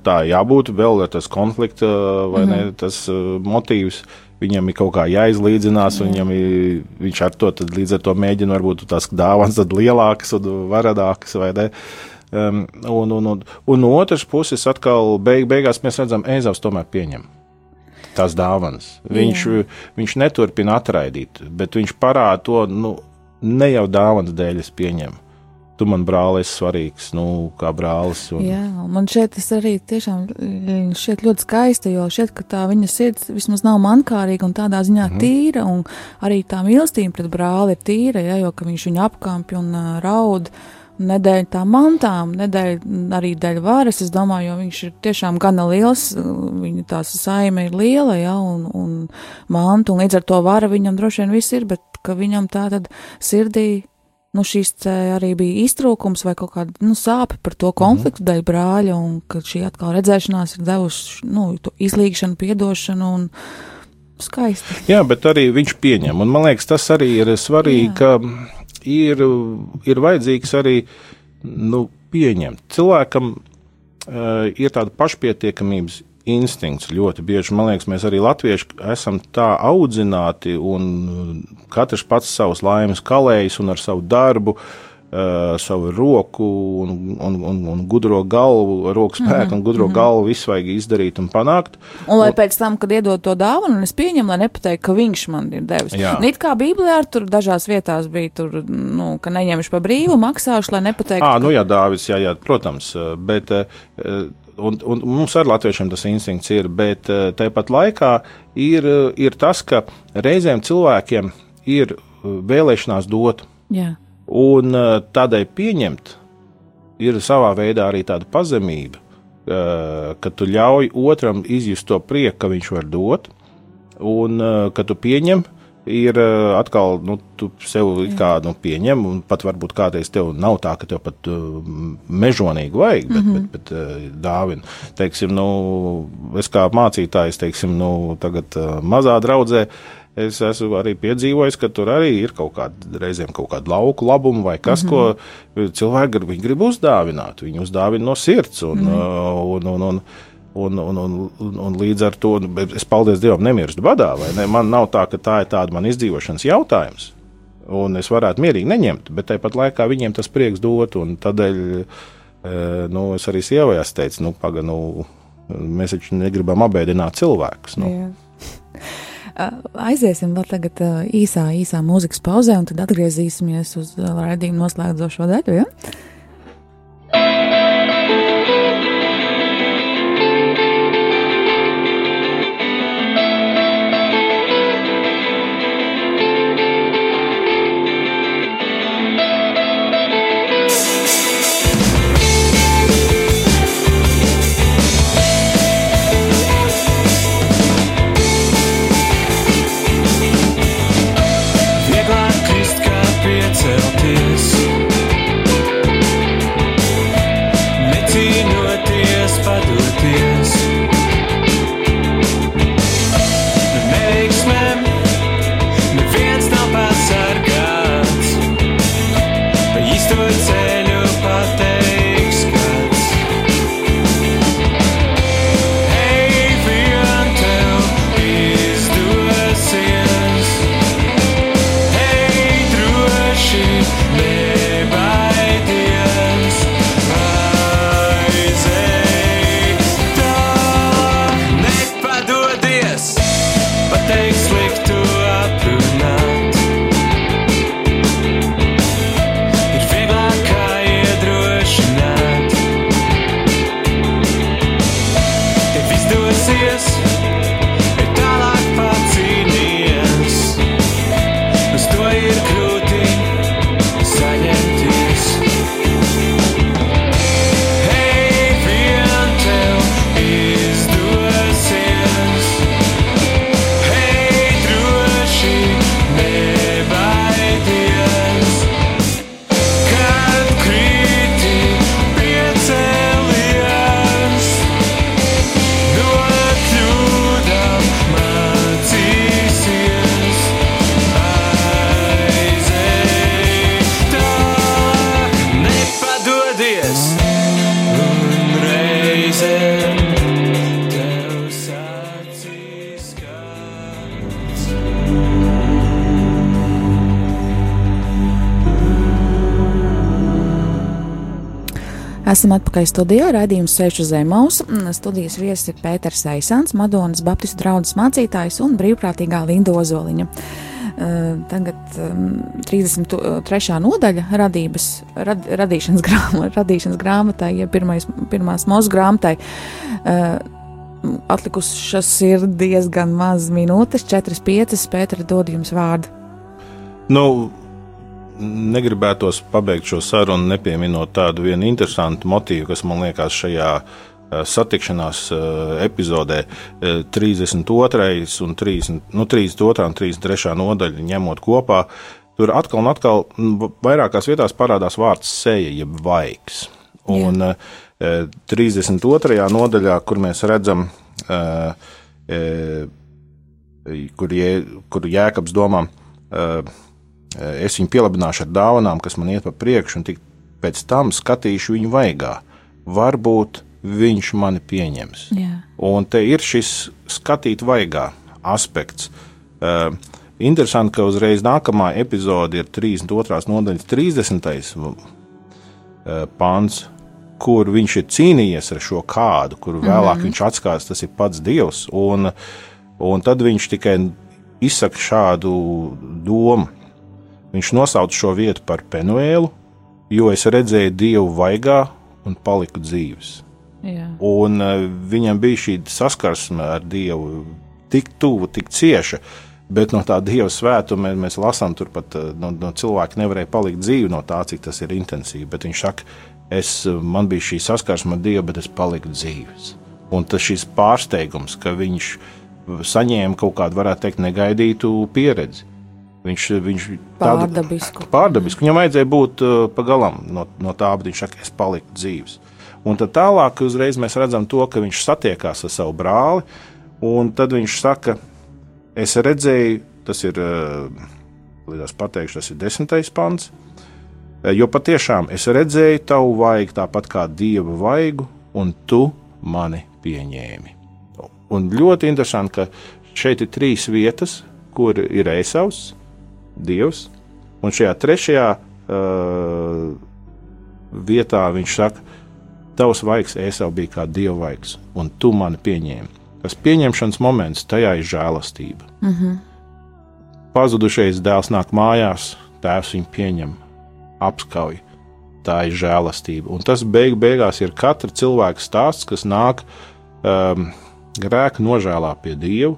tā jābūt, vēl tas konflikta vai ne, tas uh, motīvs. Viņam ir kaut kā jāizlīdzinās, un viņam ir, viņš ar to līdz ar to mēģina varbūt tās dāvāns tad lielākas un varadākas vai ne. Um, un, un, un, un no otras puses, atkal beig, beigās mēs redzam, Ēzavs tomēr pieņem tās dāvanas. Viņš, viņš neturpina atraidīt, bet viņš parāda to, nu, ne jau dāvanas dēļ es pieņemu. Tu man brāli esi svarīgs, nu, kā brālis. Un, Jā, man šeit tas arī tiešām mm, šķiet ļoti skaisti, jo šķiet, ka tā viņa sirds vismaz nav mankārīga un tādā ziņā mm -hmm. tīra, un arī tā mīlestība pret brāli ir tīra, ja, jo ka viņš viņu apkampj un uh, raud. nedēļ tā mantām, nedēļ arī dēļ varas, es domāju, jo viņš ir tiešām gana liels, viņa tās saime ir liela, ja, un, un mantu, un līdz ar to vara viņam droši vien viss ir, bet ka viņam tā tad sirdī, nu šīs arī bija iztrūkums vai kaut kāda, nu, sāpe par to konfliktu dēļ brāļa, un ka šī atkal redzēšanās ir devusi, nu, izlīgšanu, piedošanu un skaisti. Jā, bet arī viņš pieņem. Un man liekas, tas arī ir svarīgi, Jā. ka ir, ir vajadzīgs arī nu, pieņemt. Cilvēkam uh, ir tāda pašpietiekamības instinkts ļoti bieži. Man liekas, mēs arī latvieši esam tā audzināti, un katrs pats savus laimes kalējs un ar savu darbu. Uh, savu roku un, un, un, un gudro galvu, roku spēku mm -hmm. un gudro mm -hmm. galvu visu vajag izdarīt un panākt. Un lai pēc tam, kad iedod to dāvanu, un es pieņemu, lai nepateiktu, ka viņš man ir devis. Jā. Nīt kā Bībelē, tur dažās vietās bija, tur, nu, ka neņemšu par brīvu, maksāšu, lai nepateiktu. Ah, nu jā, Dāvids, jā, jā, protams, bet eh, un, un mums ar latviešiem tas instinkts ir, bet eh, tāpat laikā ir, ir tas, ka reizēm cilvēkiem ir vēlēšanās dot, Jā. un eh, tādēļ pieņemt ir savā veidā arī tāda pazemība, eh, ka tu ļauj otram izjust to prieku, ka viņš var dot, un eh, ka tu pieņem. Ir eh, atkal, nu, tu sev kā nu, pieņem, un pat varbūt kādreiz tev nav tā, ka tev pat uh, mežonīgi vajag, bet, mm -hmm. bet, bet uh, dāvina. Teiksim, nu, es kā mācītājs, teiksim, nu, tagad uh, mazā draudzē, es esmu arī piedzīvojis, ka tur arī ir kaut kāda reizēm kaut kāda lauku labuma vai kas, mm -hmm. ko cilvēki grib, grib uzdāvināt. Viņi uzdāvina no sirds. Un, mm -hmm. un, un, un, Un, un, un, un, un līdz ar to es, paldies Dievam, nemirstu badā. Ne? Man nav tā, ka tā ir tāda man izdzīvošanas jautājums. Un es varētu mierīgi neņemt, bet tāpat laikā viņiem tas prieks dot. Tādēļ e, nu, es arī sievai teicu, nu, paga, nu, mēs taču negribam apbēdināt cilvēkus. Nu. Jā. Aiziesim vēl tagad uh, īsā, īsā mūzikas pauzē, un tad atgriezīsimies uz uh, raidījumu noslēdzošo daļu. Ja? Esam atpakaļ studijā. Radījums sēž uz zemes. Studijas viesis ir Pēters Eisants, Madonas Baptistu draugs mācītājs un brīvprātīgā Linda Ozoliņa. Uh, tagad um, 33. nodaļa radības, rad, radīšanas, grāma, radīšanas grāmatai, ja pirmais, pirmās mūsu grāmatai. Uh, Atlikušas ir diezgan maz minūtes, 4-5. Pēters dod jums vārdu. Nu, negribētos pabeigt šo sarunu, nepieminot tādu vienu interesantu motīvu, kas man liekas šajā eh, satikšanās eh, epizodē, eh, 32. un 30, nu, 32. un 33. nodaļa ņemot kopā. Tur atkal un atkal mm, vairākās vietās parādās vārds seja, jeb vaigs. Un uh, 32. nodaļā, kur mēs redzam, kur, jē, kur Jēkabs domā, es viņu pielabināšu ar dāvanām, kas man iet pa priekšu, un tik pēc tam skatīšu viņu vaigā. Varbūt viņš mani pieņems. Jā. Un te ir šis skatīt vaigā aspekts. Uh, interesanti, ka uzreiz nākamā epizode ir 32. nodaļas 30. uh, pāns, kur viņš ir cīnījies ar šo kādu, kur vēlāk mm -hmm. viņš atskās, tas ir pats Dievs. Un, un tad viņš tikai izsaka šādu domu. Viņš nosauca šo vietu par Penuēlu, jo es redzēju Dievu vaigā un paliku dzīves. Jā. Un uh, viņam bija šī saskarsme ar Dievu tik tuvu, tik cieša. Bet no tā dieva svētuma mēs, lasām, turpat uh, no, no cilvēka nevarēja palikt dzīvi no tā, cik tas ir intensīvi. Bet viņš saka, es, uh, man bija šī saskarsme ar Dievu, bet es paliku dzīves. Un tas šis pārsteigums, ka viņš saņēma kaut kādu, varētu teikt, negaidītu pieredzi. Viņš, tādu- Pārdabisku. Pārdabisku. Viņam vajadzēja būt uh, pagalam no, no tā, bet viņš saka, es paliku dzīves. Un tad tālāk uzreiz mēs redzam to, ka viņš satiekās ar savu brāli, un tad viņš saka, es redzēju, tas ir, līdz pateikšu, tas ir desmitais pants, jo patiešām es redzēju tavu vaigu tāpat kā dieva vaigu, un tu mani pieņēmi. Un ļoti interesanti, ka šeit ir trīs vietas, kur ir Esaus, Dievs, un šajā trešajā uh, vietā viņš saka, tavs vaigs Esau bija kā dieva vaigs, un tu mani pieņēmi. Tas pieņemšanas moments, tajā ir žēlastība. Mm -hmm. Pazudušais dēls nāk mājās, tēvs viņu pieņem, apskauj. Tā ir žēlastība. Un tas beig beigās ir katra cilvēka stāsts, kas nāk um, grēka nožēlā pie Dieva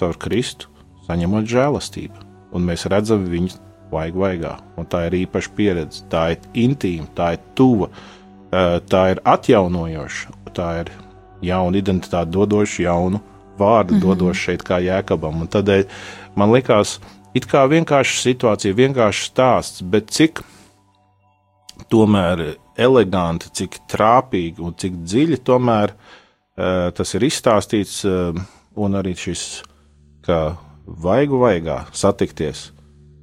caur Kristu, saņemot žēlastību. Un mēs redzam viņu vajag vaigā. Un tā ir īpaša pieredze, tā ir intīma, tā ir tuva, uh, tā ir atjaunojoša, tā ir jauna identitāte, dodoša jaunu vārdu, mm -hmm. dodoša šeit kā jēkabam. Un tādēļ man likās, it kā vienkārša situācija, vienkāršs stāsts, bet cik tomēr eleganti, cik trāpīgi un cik dziļi tomēr uh, tas ir izstāstīts, uh, un arī šis, ka vaigu vaigā satikties,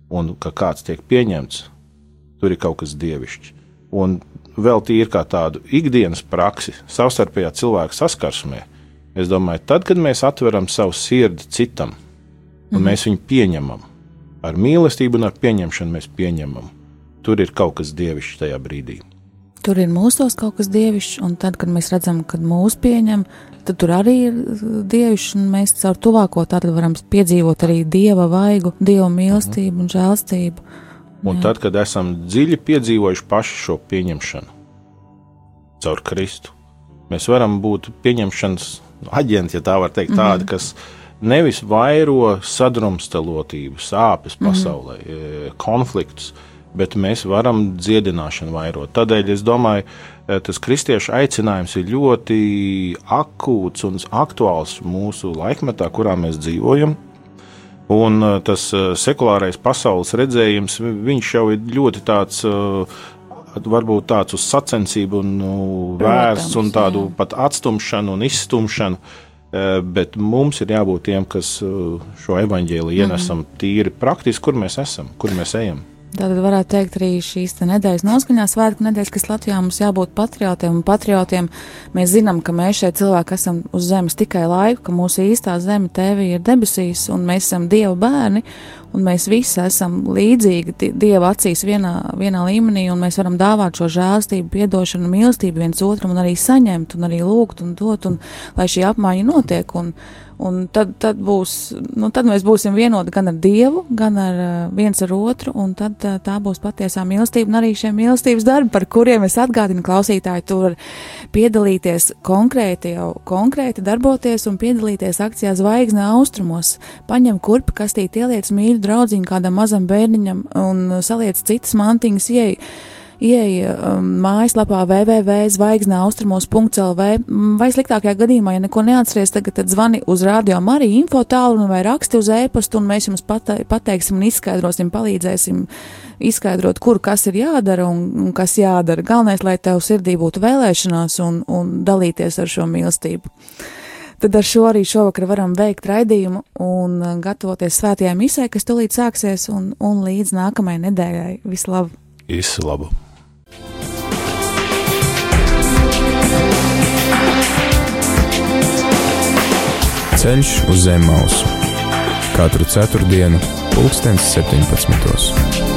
un ka kāds tiek pieņemts, tur ir kaut kas dievišķs. Un vēl tīri kā tādu ikdienas praksi, savstarpējā cilvēka saskarsmē, es domāju, tad, kad mēs atveram savu sirdi citam, un mm. mēs viņu pieņemam, ar mīlestību un ar pieņemšanu mēs pieņemam, tur ir kaut kas dievišķs tajā brīdī. Tur ir mūsos kaut kas dievišķs, un tad, kad mēs redzam, kad mūs pieņem, tad tur arī ir uh, dievišķs, un mēs caur tuvāko tādu varam piedzīvot arī dieva vaigu, dieva mīlestību un žēlstību. Un Jā. tad, kad esam dziļi piedzīvojuši paši šo pieņemšanu caur Kristu, mēs varam būt pieņemšanas aģenti, ja tā var teikt, tādi, kas nevis vairo sadrumstalotību, sāpes pasaulē, e, konfliktus, bet mēs varam dziedināšanu vairot. Tādēļ es domāju, e, tas kristiešu aicinājums ir ļoti akūts un aktuāls mūsu laikmetā, kurā mēs dzīvojam. Un uh, tas uh, sekulārais pasaules redzējums, vi- viņš jau ir ļoti tāds, varbūt tāds uz sacensību un nu, vērsts un Protams, tādu jā. pat atstumšanu un izstumšanu. Bet mums ir jābūt tiem, kas šo evaņģēliju ienesam tīri praktiski, kur mēs esam, kur mēs ejam. Tātad varētu teikt arī šīs te nedēļas noskaņā, svētku nedēļas, kas Latvijā mums jābūt patriotiem un patriotiem. Mēs zinām, ka mēs šeit cilvēki esam uz zemes tikai laiku, ka mūsu īstā zeme tevi ir debesīs un mēs esam Dieva bērni un mēs visi esam līdzīgi di- Dieva acīs vienā, vienā līmenī un mēs varam dāvāt šo žēlstību, piedošanu, mīlestību viens otram un arī saņemt un arī lūgt un dot un lai šī apmaiņa notiek. Un, Un tad, tad, būs, nu, tad mēs būsim vienoti gan ar Dievu, gan ar viens ar otru, un tad tā būs patiesā mīlestība. Un arī šie mīlestības darbi, par kuriem es atgādinu klausītāji, tur piedalīties konkrēti, jau konkrēti darboties un piedalīties akcijā Zvaigzne austrumos. Paņem kurpi, kastīt ieliec mīļu maziņu draudziņu kādam mazam bērniņam un uh, saliec citas mantiņas, ieej, ieej um, mājaslapā www.zvaigznaustrumos.lv vai sliktākajā gadījumā, ja neko neatceries, tagad tad zvani uz radio Mariju info tālu vai raksti uz e-pastu un mēs jums pate pateiksim un izskaidrosim, palīdzēsim izskaidrot, kur kas ir jādara un, un kas jādara. Galvenais, lai tev sirdī būtu vēlēšanās un, un dalīties ar šo mīlestību. Tad ar šo arī šovakar varam veikt raidījumu un uh, gatavoties svētajai misē, kas tūlīt sāksies, un, un līdz nākamajai nedēļai. Vislabāk! Visu labu! Ceļš uz zem mausu katru ceturtdienu, pulkstens 17.